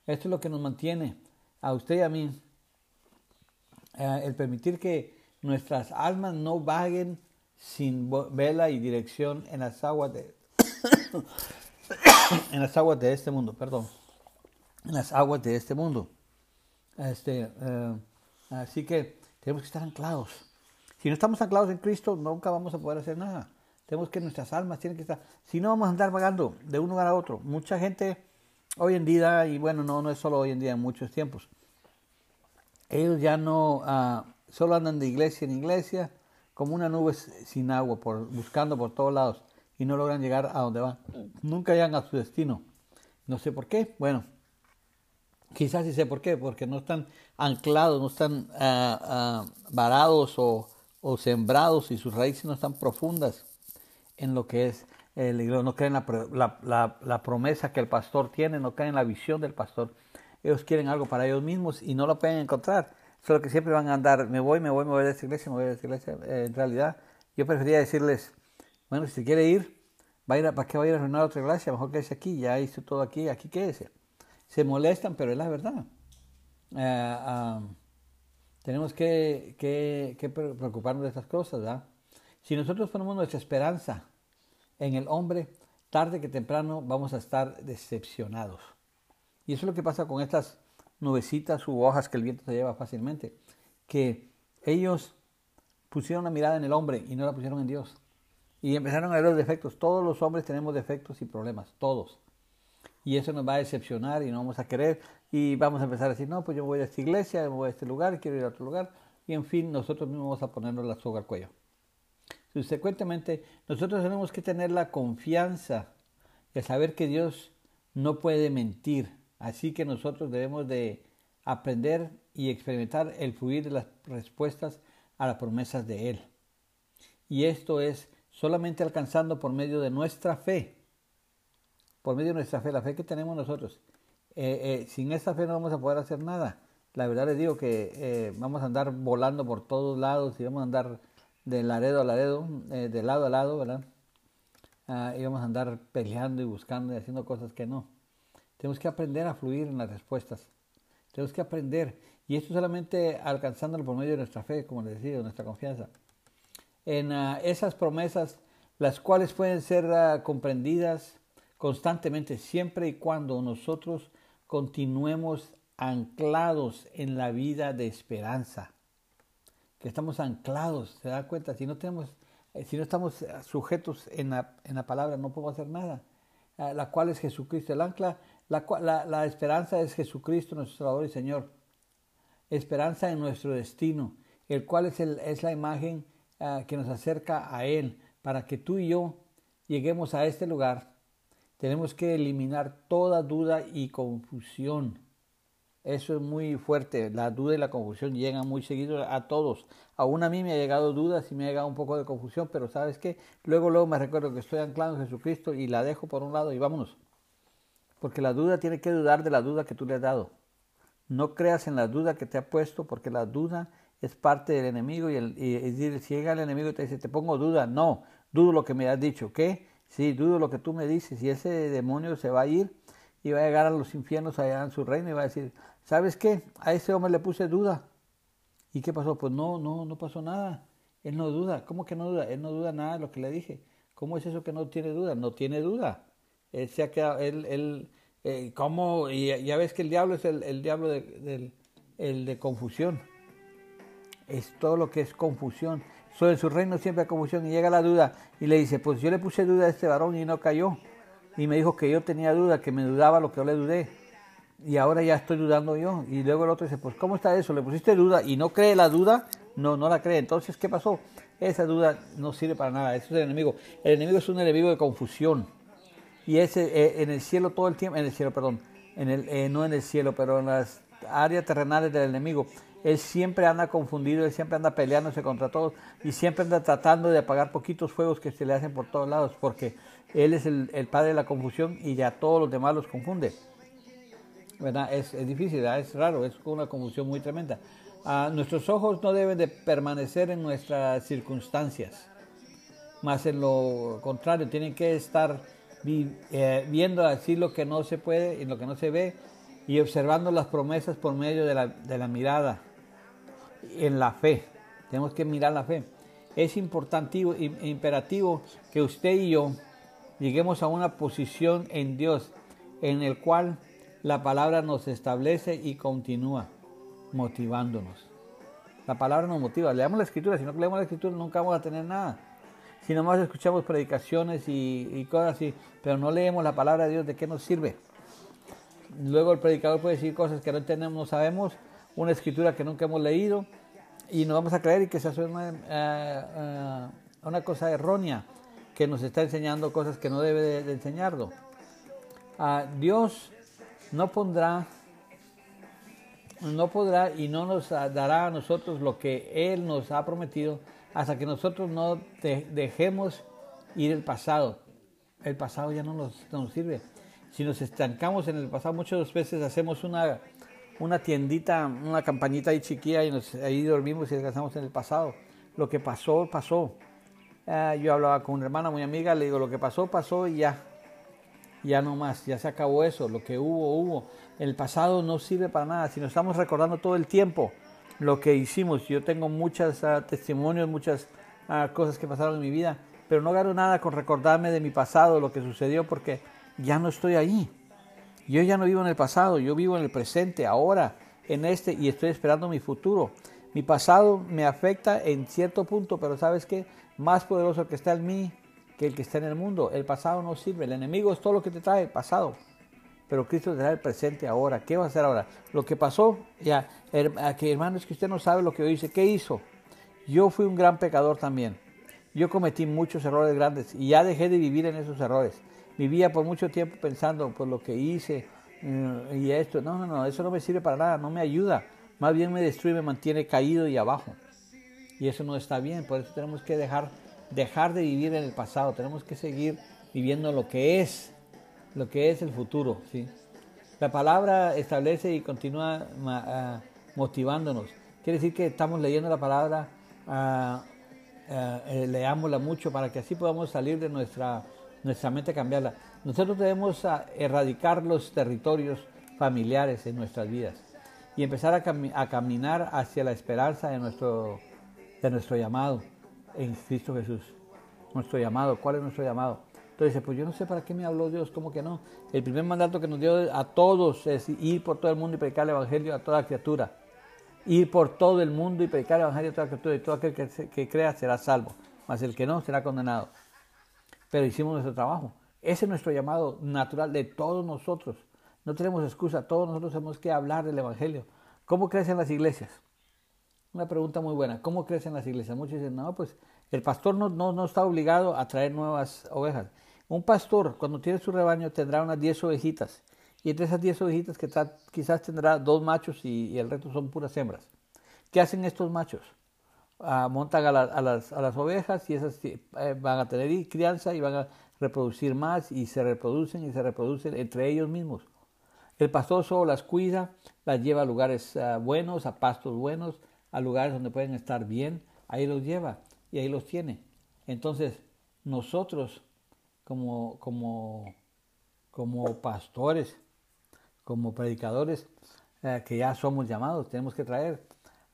Speaker 1: Esto es lo que nos mantiene a usted y a mí. Eh, el permitir que nuestras almas no vaguen sin vela y dirección en las aguas de en las aguas de este mundo, perdón, en las aguas de este mundo. Este, eh, así que tenemos que estar anclados. Si no estamos anclados en Cristo, nunca vamos a poder hacer nada. Tenemos que nuestras almas tienen que estar. Si no, vamos a andar vagando de un lugar a otro. Mucha gente hoy en día, y bueno, no, no es solo hoy en día, en muchos tiempos, ellos ya no, uh, solo andan de iglesia en iglesia como una nube sin agua, por, buscando por todos lados y no logran llegar a donde van. Nunca llegan a su destino. No sé por qué. Bueno, quizás sí sé por qué, porque no están anclados, no están ah, varados o, sembrados y sus raíces no están profundas en lo que es el no creen la, la, la, promesa que el pastor tiene, no creen la visión del pastor. Ellos quieren algo para ellos mismos y no lo pueden encontrar. Solo que siempre van a andar, me voy, me voy, me voy de esta iglesia, me voy de esta iglesia. Eh, en realidad, yo prefería decirles, bueno, si quiere ir, va a ir ¿para qué va a ir a arruinar otra iglesia? Mejor quédese aquí, ya hizo todo aquí, aquí quédese. Se molestan, pero es la verdad. Eh, tenemos que, preocuparnos de estas cosas, ¿verdad? Si nosotros ponemos nuestra esperanza en el hombre, tarde que temprano vamos a estar decepcionados. Y eso es lo que pasa con estas nubecitas u hojas que el viento se lleva fácilmente, que ellos pusieron la mirada en el hombre y no la pusieron en Dios. Y empezaron a ver los defectos. Todos los hombres tenemos defectos y problemas, todos. Y eso nos va a decepcionar y no vamos a querer. Y vamos a empezar a decir, no, pues yo voy a esta iglesia, me voy a este lugar, quiero ir a otro lugar. Y en fin, nosotros mismos vamos a ponernos la soga al cuello. Subsecuentemente, nosotros tenemos que tener la confianza de saber que Dios no puede mentir. Así que nosotros debemos de aprender y experimentar el fluir de las respuestas a las promesas de Él. Y esto es solamente alcanzando por medio de nuestra fe, por medio de nuestra fe, la fe que tenemos nosotros. Eh, eh, sin esta fe no vamos a poder hacer nada. La verdad les digo que eh, vamos a andar volando por todos lados y vamos a andar de laredo a laredo, de lado a lado, ¿verdad? Ah, y vamos a andar peleando y buscando y haciendo cosas que no. Tenemos que aprender a fluir en las respuestas. Tenemos que aprender. Y esto solamente alcanzándolo por medio de nuestra fe, como les decía, de nuestra confianza. En ah, esas promesas, las cuales pueden ser ah, comprendidas constantemente, siempre y cuando nosotros continuemos anclados en la vida de esperanza. Que estamos anclados, ¿se da cuenta? Si no tenemos, eh, si no estamos sujetos en la, en la palabra, no podemos hacer nada. Ah, la cual es Jesucristo. El ancla, la, la, la esperanza es Jesucristo, nuestro Salvador y Señor. Esperanza en nuestro destino, el cual es, el, es la imagen uh, que nos acerca a Él, para que tú y yo lleguemos a este lugar. Tenemos que eliminar toda duda y confusión eso es muy fuerte. La duda y la confusión llegan muy seguido a todos. Aún a mí me ha llegado dudas y me ha llegado un poco de confusión, pero ¿sabes qué? Luego, luego me recuerdo que estoy anclado en Jesucristo y la dejo por un lado y vámonos. Porque la duda tiene que dudar de la duda que tú le has dado. No creas en la duda que te ha puesto, porque la duda es parte del enemigo y, el, y, si llega el enemigo y te dice, te pongo duda, no, dudo lo que me has dicho. ¿Qué? Sí, dudo lo que tú me dices y ese demonio se va a ir y va a llegar a los infiernos allá en su reino y va a decir, ¿sabes qué? A ese hombre le puse duda. ¿Y qué pasó? Pues no, no, no pasó nada. Él no duda. ¿Cómo que no duda? Él no duda nada de lo que le dije. ¿Cómo es eso que no tiene duda? No tiene duda. Él se ha quedado, él, él, eh, ¿cómo? Y ya ves que el diablo es el, diablo de, el de confusión. Es todo lo que es confusión. Sobre su reino siempre hay confusión y llega la duda y le dice, pues yo le puse duda a este varón y no cayó. Y me dijo que yo tenía duda, que me dudaba lo que yo le dudé y ahora ya estoy dudando yo. Y luego el otro dice, pues ¿cómo está eso? ¿Le pusiste duda y no cree la duda? No, no la cree. Entonces, ¿qué pasó? Esa duda no sirve para nada. Eso es el enemigo. El enemigo es un enemigo de confusión. Y ese eh, en el cielo todo el tiempo, en el cielo, perdón, en el, eh, no en el cielo, pero en las áreas terrenales del enemigo. Él siempre anda confundido, él siempre anda peleándose contra todos y siempre anda tratando de apagar poquitos fuegos que se le hacen por todos lados, porque él es el, padre de la confusión y ya todos los demás los confunde. Es, difícil, es raro, es una confusión muy tremenda. Uh, nuestros ojos no deben de permanecer en nuestras circunstancias, más en lo contrario, tienen que estar vi, eh, viendo así lo que no se puede y lo que no se ve y observando las promesas por medio de la, de la mirada, en la fe. Tenemos que mirar la fe. Es importantivo, imperativo que usted y yo lleguemos a una posición en Dios en el cual la palabra nos establece y continúa motivándonos. La palabra nos motiva. Leamos la escritura. Si no leemos la escritura nunca vamos a tener nada. Si nomás escuchamos predicaciones y, cosas así, pero no leemos la palabra de Dios, ¿de qué nos sirve? Luego el predicador puede decir cosas que no entendemos, no sabemos, una escritura que nunca hemos leído y nos vamos a creer y que se hace una, uh, uh, una cosa errónea que nos está enseñando cosas que no debe de, de enseñarlo. Uh, Dios no pondrá, no podrá y no nos dará a nosotros lo que Él nos ha prometido hasta que nosotros no dejemos ir el pasado. El pasado ya no nos, nos, sirve. Si nos estancamos en el pasado, muchas veces hacemos una, una tiendita, una campañita ahí chiquilla y nos, ahí dormimos y descansamos en el pasado. Lo que pasó, pasó. Ah, yo hablaba con una hermana muy amiga, le digo, lo que pasó, pasó y ya ya no más, ya se acabó eso, lo que hubo, hubo. El pasado no sirve para nada, si nos estamos recordando todo el tiempo lo que hicimos. Yo tengo muchos uh, testimonios, muchas uh, cosas que pasaron en mi vida, pero no gano nada con recordarme de mi pasado, lo que sucedió, porque ya no estoy ahí. Yo ya no vivo en el pasado, yo vivo en el presente, ahora, en este, y estoy esperando mi futuro. Mi pasado me afecta en cierto punto, pero ¿sabes qué? Más poderoso que está en mí que el que está en el mundo. El pasado no sirve. El enemigo es todo lo que te trae, pasado. Pero Cristo te da el presente ahora. ¿Qué va a hacer ahora? Lo que pasó, ya, que hermano, es que usted no sabe lo que yo hice. ¿Qué hizo? Yo fui un gran pecador también. Yo cometí muchos errores grandes y ya dejé de vivir en esos errores. Vivía por mucho tiempo pensando por lo que hice mm, y esto. No, no, no, eso no me sirve para nada, no me ayuda. Más bien me destruye, me mantiene caído y abajo. Y eso no está bien, por eso tenemos que dejar dejar de vivir en el pasado, tenemos que seguir viviendo lo que es, lo que es el futuro. ¿sí? La palabra establece y continúa uh, motivándonos. Quiere decir que estamos leyendo la palabra, uh, uh, leámosla mucho para que así podamos salir de nuestra, nuestra mente, cambiarla. Nosotros debemos erradicar los territorios familiares en nuestras vidas y empezar a, cam a caminar hacia la esperanza de nuestro, de nuestro llamado en Cristo Jesús. Nuestro llamado, ¿cuál es nuestro llamado? Entonces, pues yo no sé para qué me habló Dios, ¿cómo que no? El primer mandato que nos dio a todos es ir por todo el mundo y predicar el Evangelio a toda criatura. Ir por todo el mundo y predicar el Evangelio a toda criatura y todo aquel que, que crea será salvo, mas el que no será condenado. Pero hicimos nuestro trabajo. Ese es nuestro llamado natural de todos nosotros. No tenemos excusa, todos nosotros tenemos que hablar del Evangelio. ¿Cómo crecen las iglesias? Una pregunta muy buena. ¿Cómo crecen las iglesias? Muchos dicen, no, pues el pastor no, no, no está obligado a traer nuevas ovejas. Un pastor, cuando tiene su rebaño, tendrá unas 10 ovejitas. Y entre esas 10 ovejitas que quizás tendrá dos machos y, el resto son puras hembras. ¿Qué hacen estos machos? Montan a, las, ovejas y esas eh, van a tener crianza y van a reproducir más y se reproducen y se reproducen entre ellos mismos. El pastor solo las cuida, las lleva a lugares ah, buenos, a pastos buenos, a lugares donde pueden estar bien, ahí los lleva y ahí los tiene. Entonces, nosotros como pastores, como predicadores, eh, que ya somos llamados, tenemos que traer.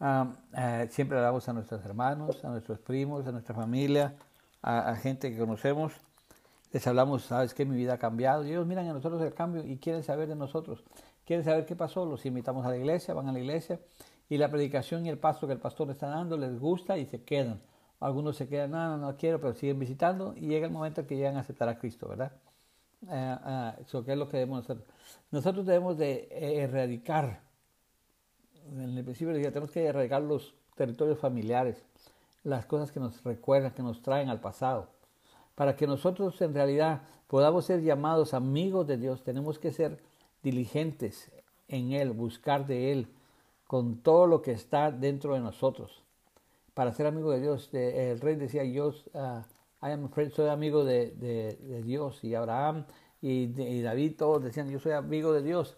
Speaker 1: Ah, eh, siempre damos a nuestros hermanos, a nuestros primos, a nuestra familia, a, gente que conocemos. Les hablamos, sabes que mi vida ha cambiado. Y ellos miran a nosotros el cambio y quieren saber de nosotros. Quieren saber qué pasó. Los invitamos a la iglesia, van a la iglesia y la predicación y el paso que el pastor está dando les gusta y se quedan. Algunos se quedan, no, no, quiero, pero siguen visitando y llega el momento que llegan a aceptar a Cristo, ¿verdad? Eh, eh, eso que es lo que debemos hacer. Nosotros debemos de erradicar, en el principio decía, tenemos que erradicar los territorios familiares, las cosas que nos recuerdan, que nos traen al pasado. Para que nosotros en realidad podamos ser llamados amigos de Dios, tenemos que ser diligentes en Él, buscar de Él, con todo lo que está dentro de nosotros para ser amigo de Dios. el rey decía, yo uh, soy amigo de, Dios. Y Abraham y, David todos decían, yo soy amigo de Dios.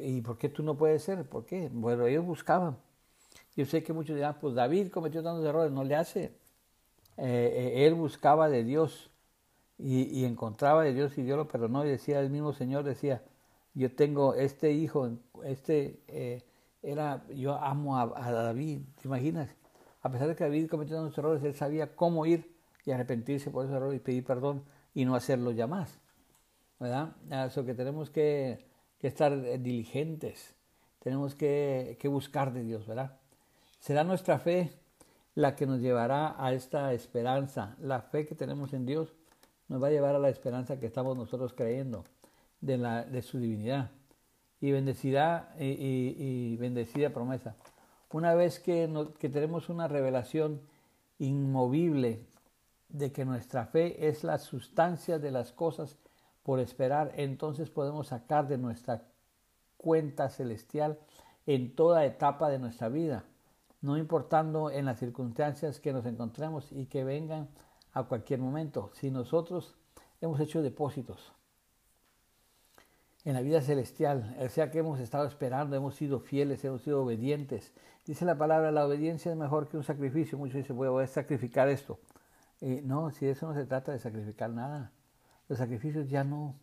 Speaker 1: ¿Y por qué tú no puedes ser? ¿Por qué? Bueno, ellos buscaban. Yo sé que muchos dirán, pues David cometió tantos errores, no le hace. Eh, eh, él buscaba de Dios y, encontraba de Dios y Dios lo perdonó y decía el mismo Señor, decía, yo tengo este hijo, este eh, era, yo amo a, a David, ¿te imaginas? A pesar de que David cometió unos errores, él sabía cómo ir y arrepentirse por esos errores y pedir perdón y no hacerlo ya más. ¿Verdad? Eso que tenemos que, estar eh, diligentes, tenemos que, buscar de Dios, ¿verdad? Será nuestra fe la que nos llevará a esta esperanza. La fe que tenemos en Dios nos va a llevar a la esperanza que estamos nosotros creyendo de, la, de su divinidad. Y bendecirá y, y bendecida promesa. Una vez que, tenemos una revelación inmovible de que nuestra fe es la sustancia de las cosas por esperar, entonces podemos sacar de nuestra cuenta celestial en toda etapa de nuestra vida, no importando en las circunstancias que nos encontremos y que vengan a cualquier momento, si nosotros hemos hecho depósitos en la vida celestial, sea que hemos estado esperando, hemos sido fieles, hemos sido obedientes. Dice la palabra, la obediencia es mejor que un sacrificio. Muchos dicen, voy a sacrificar esto. no, si eso no se trata de sacrificar nada. Los sacrificios ya no.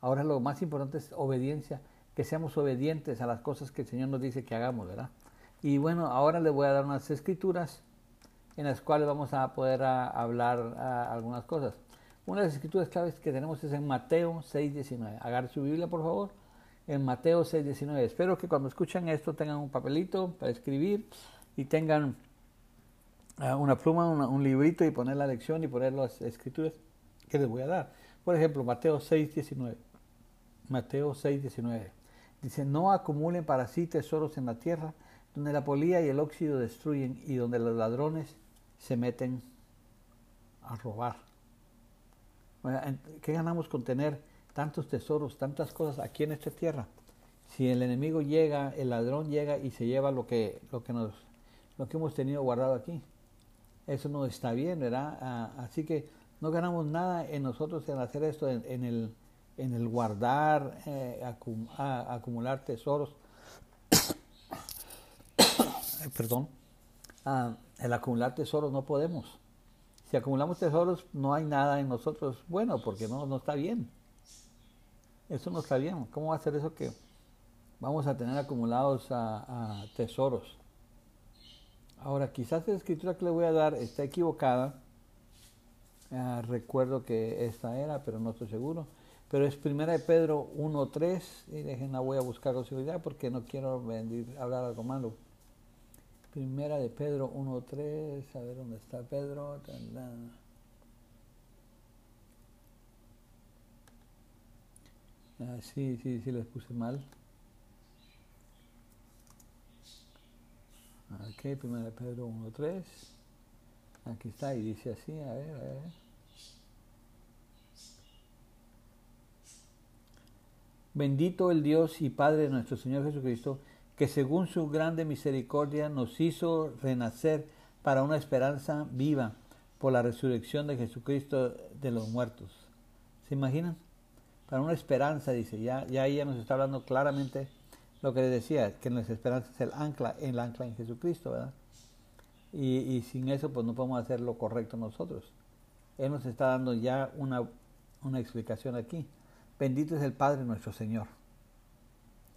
Speaker 1: Ahora lo más importante es obediencia, que seamos obedientes a las cosas que el Señor nos dice que hagamos, ¿verdad? Y bueno, ahora les voy a dar unas escrituras en las cuales vamos a poder hablar algunas cosas. Una de las escrituras claves que tenemos es en Mateo 6.19. Agarre su Biblia, por favor. En Mateo 6.19. Espero que cuando escuchen esto tengan un papelito para escribir y tengan ah, una pluma, un librito y poner la lección y poner las escrituras que les voy a dar. Por ejemplo, Mateo 6.19. Mateo 6.19. Dice, no acumulen para sí tesoros en la tierra, donde la polía y el óxido destruyen y donde los ladrones se meten a robar. ¿Qué ganamos con tener tantos tesoros, tantas cosas aquí en esta tierra? Si el enemigo llega, el ladrón llega y se lleva lo que, lo que, nos, lo que hemos tenido guardado aquí. Eso no está bien, ¿verdad? Ah, así que no ganamos nada en nosotros en hacer esto, en, el, en el guardar, eh, acumular tesoros. Perdón. Ah, el acumular tesoros no podemos. Si acumulamos tesoros, no hay nada en nosotros bueno, porque no, no está bien. Eso no está bien. ¿Cómo va a ser eso que vamos a tener acumulados a, tesoros? Ahora, quizás la escritura que le voy a dar está equivocada, Ah, recuerdo que esta era, pero no estoy seguro. Pero es primera de Pedro 1.3 y déjenla voy a buscar con seguridad porque no quiero hablar algo malo. Primera de Pedro 1.3, a ver dónde está Pedro. Ah, sí, sí, sí, les puse mal. Ok, primera de Pedro 1.3. Aquí está y dice así, a ver, a ver. Bendito el Dios y Padre de nuestro Señor Jesucristo, que según su grande misericordia nos hizo renacer para una esperanza viva por la resurrección de Jesucristo de los muertos. ¿Se imaginan? Para una esperanza, dice, ya, ya ella nos está hablando claramente lo que le decía, que nuestra esperanza es el ancla, el ancla en Jesucristo, ¿verdad? Y, sin eso pues no podemos hacer lo correcto nosotros. Él nos está dando ya una, una explicación aquí. Bendito es el Padre nuestro Señor.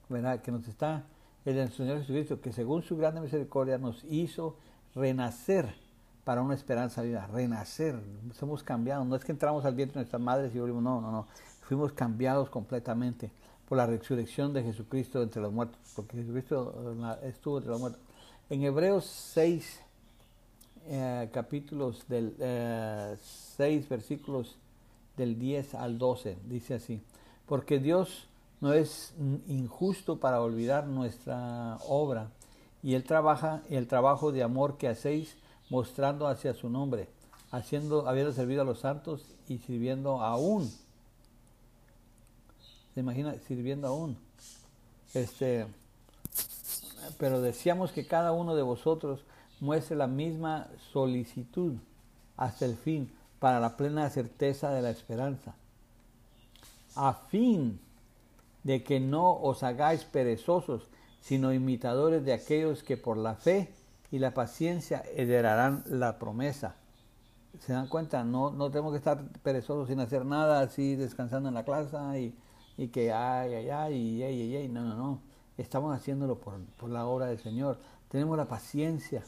Speaker 1: ¿Verdad? Que nos está, el Señor Jesucristo, que según su grande misericordia nos hizo renacer para una esperanza viva. Renacer. Somos cambiados. No es que entramos al vientre de nuestras madres y volvimos. No, no, no. Fuimos cambiados completamente por la resurrección de Jesucristo entre los muertos. Porque Jesucristo estuvo entre los muertos. En Hebreos 6, eh, capítulos del 6 eh, versículos del 10 al 12. Dice así, porque Dios no es injusto para olvidar nuestra obra y Él trabaja el trabajo de amor que hacéis mostrando hacia su nombre, haciendo, habiendo servido a los santos y sirviendo aún. ¿Se imagina? Sirviendo aún. Este, pero decíamos que cada uno de vosotros muestre la misma solicitud hasta el fin para la plena certeza de la esperanza, a fin de que no os hagáis perezosos, sino imitadores de aquellos que por la fe y la paciencia heredarán la promesa. ¿Se dan cuenta? No, no tenemos que estar perezosos sin hacer nada, así descansando en la clase y, y que ay, ay, ay, ay, ay, ay. No, no, no. Estamos haciéndolo por, por la obra del Señor. Tenemos la paciencia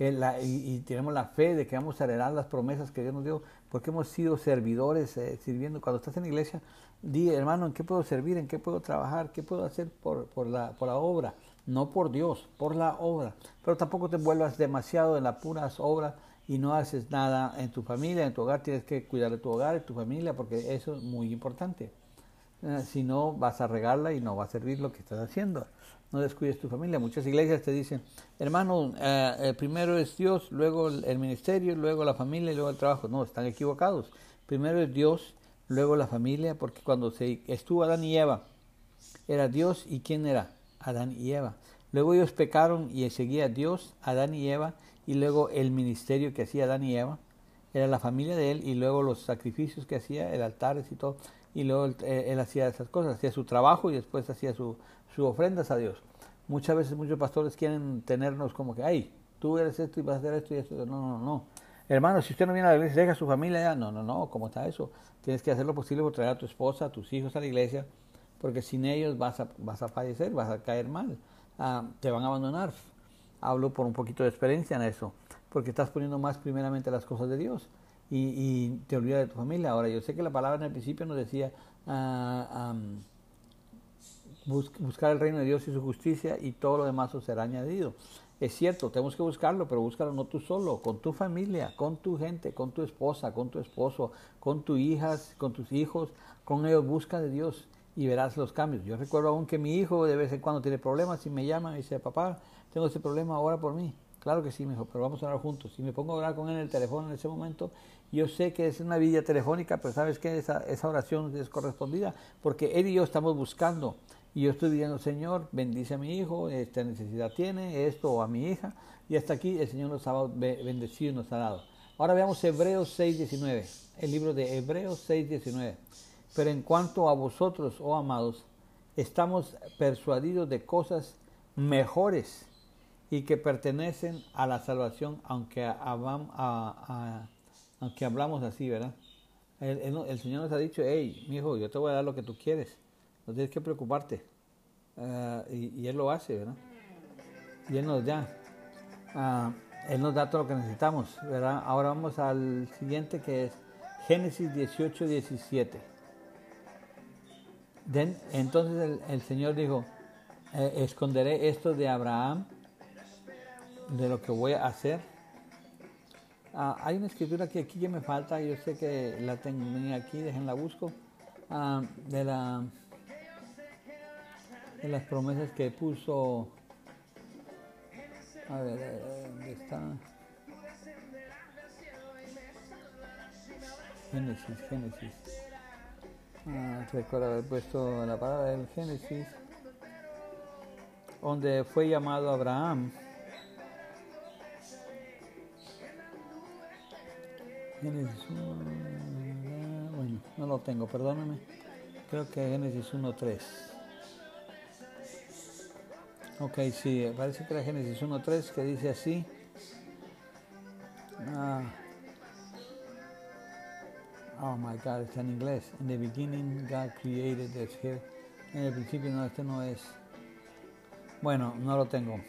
Speaker 1: y, tenemos la fe de que vamos a heredar las promesas que Dios nos dio, porque hemos sido servidores eh, sirviendo. Cuando estás en la iglesia, di, hermano, ¿en qué puedo servir? ¿En qué puedo trabajar? ¿Qué puedo hacer por, por, la, por la obra? No por Dios, por la obra. Pero tampoco te vuelvas demasiado en las puras obras y no haces nada en tu familia, en tu hogar. Tienes que cuidar de tu hogar, de tu familia, porque eso es muy importante. Eh, si no, vas a regarla y no va a servir lo que estás haciendo no descuides tu familia. Muchas iglesias te dicen, hermano, eh, eh, primero es Dios, luego el ministerio, luego la familia y luego el trabajo. No, están equivocados. Primero es Dios, luego la familia, porque cuando se estuvo Adán y Eva, era Dios y quién era? Adán y Eva. Luego ellos pecaron y seguía Dios, Adán y Eva, y luego el ministerio que hacía Adán y Eva, era la familia de él, y luego los sacrificios que hacía, el altares y todo, y luego él, eh, él hacía esas cosas, hacía su trabajo y después hacía su, sus ofrendas a Dios. Muchas veces muchos pastores quieren tenernos como que, ay, tú eres esto y vas a hacer esto y esto. No, no, no. Hermano, si usted no viene a la iglesia, deja a su familia ya. No, no, no, ¿cómo está eso? Tienes que hacer lo posible por traer a tu esposa, a tus hijos a la iglesia, porque sin ellos vas a, vas a fallecer, vas a caer mal, ah, te van a abandonar. Hablo por un poquito de experiencia en eso, porque estás poniendo más primeramente las cosas de Dios y, te olvidas de tu familia. Ahora, yo sé que la palabra en el principio nos decía, buscar el reino de Dios y su justicia y todo lo demás os será añadido. Es cierto, tenemos que buscarlo, pero búscalo no tú solo, con tu familia, con tu gente, con tu esposa, con tu esposo, con tus hijas, con tus hijos, con ellos busca de Dios y verás los cambios. Yo recuerdo aún que mi hijo de vez en cuando tiene problemas y me llama y dice, papá, tengo ese problema, ora por mí. Claro que sí, me dijo, pero vamos a orar juntos. Y me pongo a orar con él en el teléfono en ese momento. Yo sé que es una vida telefónica, pero sabes que esa, esa oración es correspondida, porque él y yo estamos buscando y yo estoy diciendo, Señor, bendice a mi hijo, esta necesidad tiene, esto o a mi hija. Y hasta aquí el Señor nos ha bendecido y nos ha dado. Ahora veamos Hebreos 6.19, el libro de Hebreos 6.19. Pero en cuanto a vosotros, oh amados, estamos persuadidos de cosas mejores y que pertenecen a la salvación, aunque, aunque hablamos así, ¿verdad? El, el, Señor nos ha dicho, hey, mi hijo, yo te voy a dar lo que tú quieres no tienes que preocuparte. Ah, y, Él lo hace, ¿verdad? Y Él nos da. Ah, Él nos da todo lo que necesitamos, ¿verdad? Ahora vamos al siguiente que es Génesis 18, 17. entonces el, Señor dijo, eh, esconderé esto de Abraham, de lo que voy a hacer. Ah, hay una escritura que aquí ya me falta, yo sé que la tengo aquí, déjenla busco, de, la, de las promesas que puso a ver, ¿dónde está? Génesis, Génesis. Ah, recuerdo haber puesto la palabra del Génesis, donde fue llamado Abraham. Génesis 1, bueno, no lo tengo, perdóname. Creo que Génesis 1.3. Ok, sí, parece que era Génesis 1.3 que dice así. Ah. Oh my God, está en inglés. In the beginning God created this here. En el principio no, este no es. Bueno, no lo tengo.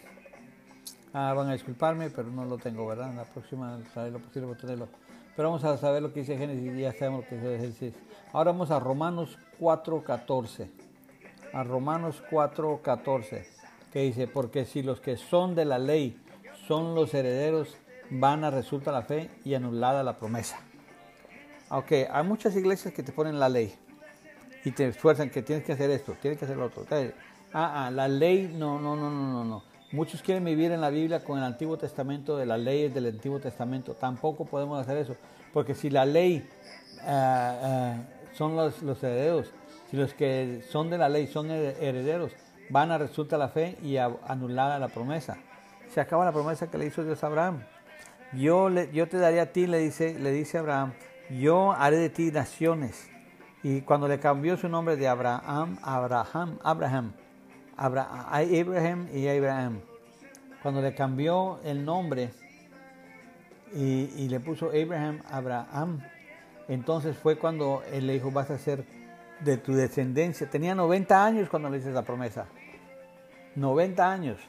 Speaker 1: Ah, van a disculparme, pero no lo tengo, ¿verdad? La próxima haré lo posible por tenerlo. Pero vamos a saber lo que dice Génesis y ya sabemos lo que dice Génesis. Ahora vamos a Romanos 4.14. A Romanos 4.14 que dice, porque si los que son de la ley son los herederos, van a resulta la fe y anulada la promesa. Ok, hay muchas iglesias que te ponen la ley y te esfuerzan que tienes que hacer esto, tienes que hacer lo otro. Ah, ah, la ley, no, no, no, no, no, no. Muchos quieren vivir en la Biblia con el Antiguo Testamento, de las leyes del Antiguo Testamento. Tampoco podemos hacer eso, porque si la ley ah, ah, son los, los herederos, si los que son de la ley son herederos, vana resulta la fe y anulada la promesa. Se acaba la promesa que le hizo Dios a Abraham. Yo, yo te daré a ti, le dice, le dice Abraham, yo haré de ti naciones. Y cuando le cambió su nombre de Abraham, Abraham, Abraham, Abraham, y Abraham, cuando le cambió el nombre y, y, le puso Abraham, Abraham, entonces fue cuando él le dijo, vas a ser de tu descendencia. Tenía 90 años cuando le hice esa promesa. 90 años.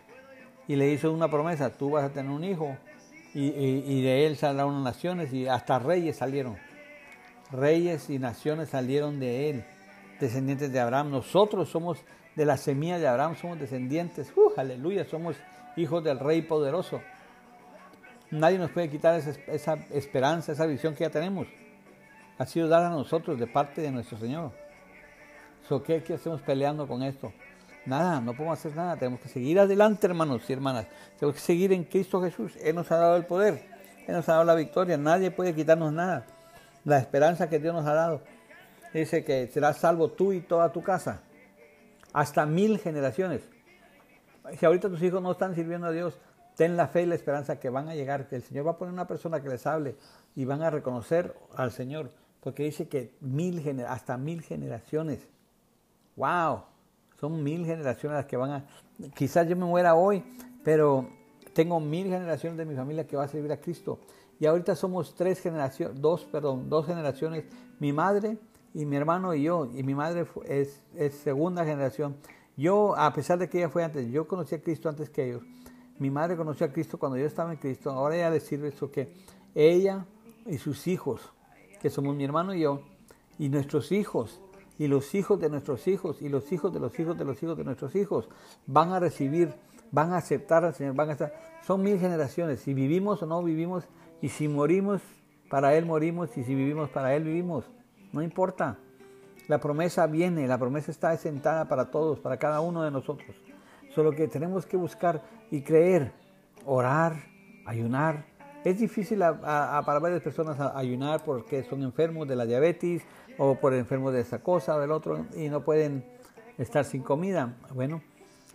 Speaker 1: Y le hizo una promesa, tú vas a tener un hijo y, de él unas naciones y hasta reyes salieron. Reyes y naciones salieron de él, descendientes de Abraham. Nosotros somos de la semilla de Abraham, somos descendientes. Uh, aleluya, somos hijos del rey poderoso. Nadie nos puede quitar esa, esa esperanza, esa visión que ya tenemos. Ha sido dada a nosotros de parte de nuestro Señor. ¿Qué, ¿Qué hacemos peleando con esto? Nada, no podemos hacer nada. Tenemos que seguir adelante, hermanos y hermanas. Tenemos que seguir en Cristo Jesús. Él nos ha dado el poder. Él nos ha dado la victoria. Nadie puede quitarnos nada. La esperanza que Dios nos ha dado. Dice que serás salvo tú y toda tu casa. Hasta mil generaciones. Si ahorita tus hijos no están sirviendo a Dios, ten la fe y la esperanza que van a llegar, que el Señor va a poner una persona que les hable y van a reconocer al Señor. Porque dice que mil hasta mil generaciones wow, son mil generaciones las que van a, quizás yo me muera hoy, pero tengo mil generaciones de mi familia que va a servir a Cristo. Y ahorita somos tres generaciones, dos, perdón, dos generaciones, mi madre y mi hermano y yo, y mi madre es, es segunda generación. Yo, a pesar de que ella fue antes, yo conocí a Cristo antes que ellos. Mi madre conoció a Cristo cuando yo estaba en Cristo. Ahora ella le sirve eso que ella y sus hijos, que somos mi hermano y yo, y nuestros hijos, y los hijos de nuestros hijos y los hijos de los hijos de los hijos de nuestros hijos van a recibir, van a aceptar al Señor, van a estar, son mil generaciones, si vivimos o no vivimos, y si morimos, para Él morimos, y si vivimos, para Él vivimos, no importa. La promesa viene, la promesa está sentada para todos, para cada uno de nosotros. Solo que tenemos que buscar y creer, orar, ayunar. Es difícil para varias personas ayunar porque son enfermos de la diabetes, o por enfermos de esa cosa o del otro y no pueden estar sin comida. Bueno,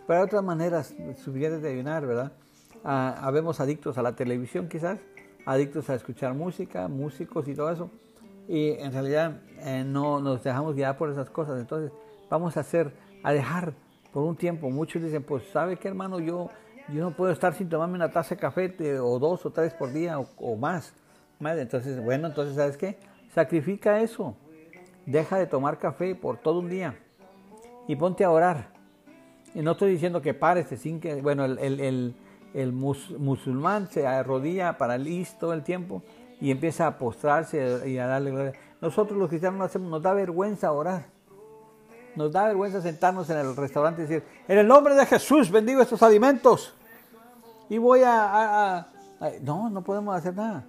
Speaker 1: pero hay otras maneras suficientes de ayunar, ¿verdad? Ah, habemos adictos a la televisión quizás, adictos a escuchar música, músicos y todo eso. Y en realidad eh, no nos dejamos guiar por esas cosas. Entonces vamos a hacer, a dejar por un tiempo. Muchos dicen, pues sabe qué hermano, yo, yo no puedo estar sin tomarme una taza de café o dos o tres por día o, o más. Entonces, bueno, entonces, ¿sabes qué? Sacrifica eso Deja de tomar café por todo un día y ponte a orar. Y no estoy diciendo que pares sin que, bueno, el, el musulmán se arrodilla para listo el tiempo y empieza a postrarse y a darle gloria. Nosotros los cristianos no hacemos, nos da vergüenza orar. Nos da vergüenza sentarnos en el restaurante y decir, en el nombre de Jesús bendigo estos alimentos. Y voy a, No, no podemos hacer nada.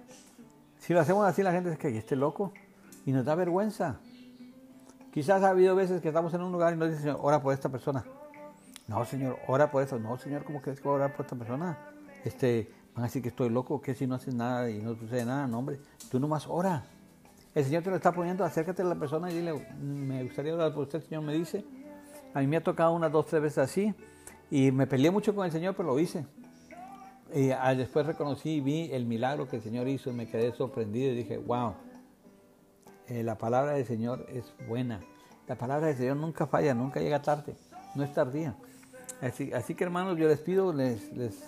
Speaker 1: Si lo hacemos así, la gente dice que este loco. Y nos da vergüenza. Quizás ha habido veces que estamos en un lugar y nos dice, Señor, ora por esta persona. No, Señor, ora por eso. No, Señor, ¿cómo crees que voy a orar por esta persona? Este, van a decir que estoy loco, que si no haces nada y no sucede nada. No, hombre, tú nomás ora. El Señor te lo está poniendo, acércate a la persona y dile, me gustaría orar por usted, el Señor me dice. A mí me ha tocado unas dos, tres veces así y me peleé mucho con el Señor, pero lo hice. Y ah, después reconocí y vi el milagro que el Señor hizo y me quedé sorprendido y dije, wow, eh, la palabra del Señor es buena. La palabra del Señor nunca falla, nunca llega tarde, no es tardía. Así, así que hermanos, yo les pido, les, les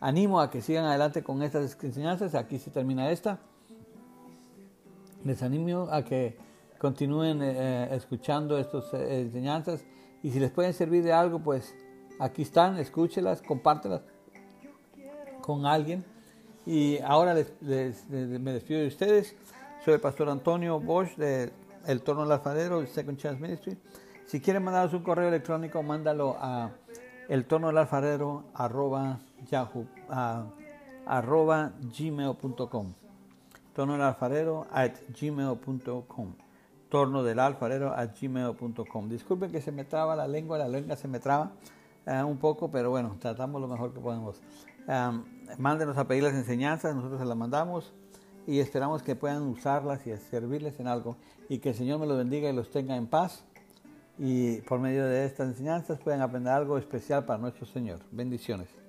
Speaker 1: animo a que sigan adelante con estas enseñanzas. Aquí se termina esta les animo a que continúen eh, eh, escuchando estas enseñanzas y si les pueden servir de algo, pues aquí están, escúchelas, compártelas con alguien. Y ahora les, me despido de ustedes. Soy el pastor Antonio Bosch de El Torno al Alfadero, Second Chance Ministry. Si quieren mandarnos un correo electrónico, mándalo a el torno al alfarero arroba, yahoo, arroba gmail.com torno del alfarero at gmail.com torno del alfarero at gmail.com disculpen que se me traba la lengua la lengua se me traba eh, un poco pero bueno tratamos lo mejor que podemos. Um, mándenos a pedir las enseñanzas nosotros se las mandamos y esperamos que puedan usarlas y servirles en algo. Y que el Señor me los bendiga y los tenga en paz. Y por medio de estas enseñanzas puedan aprender algo especial para nuestro Señor. Bendiciones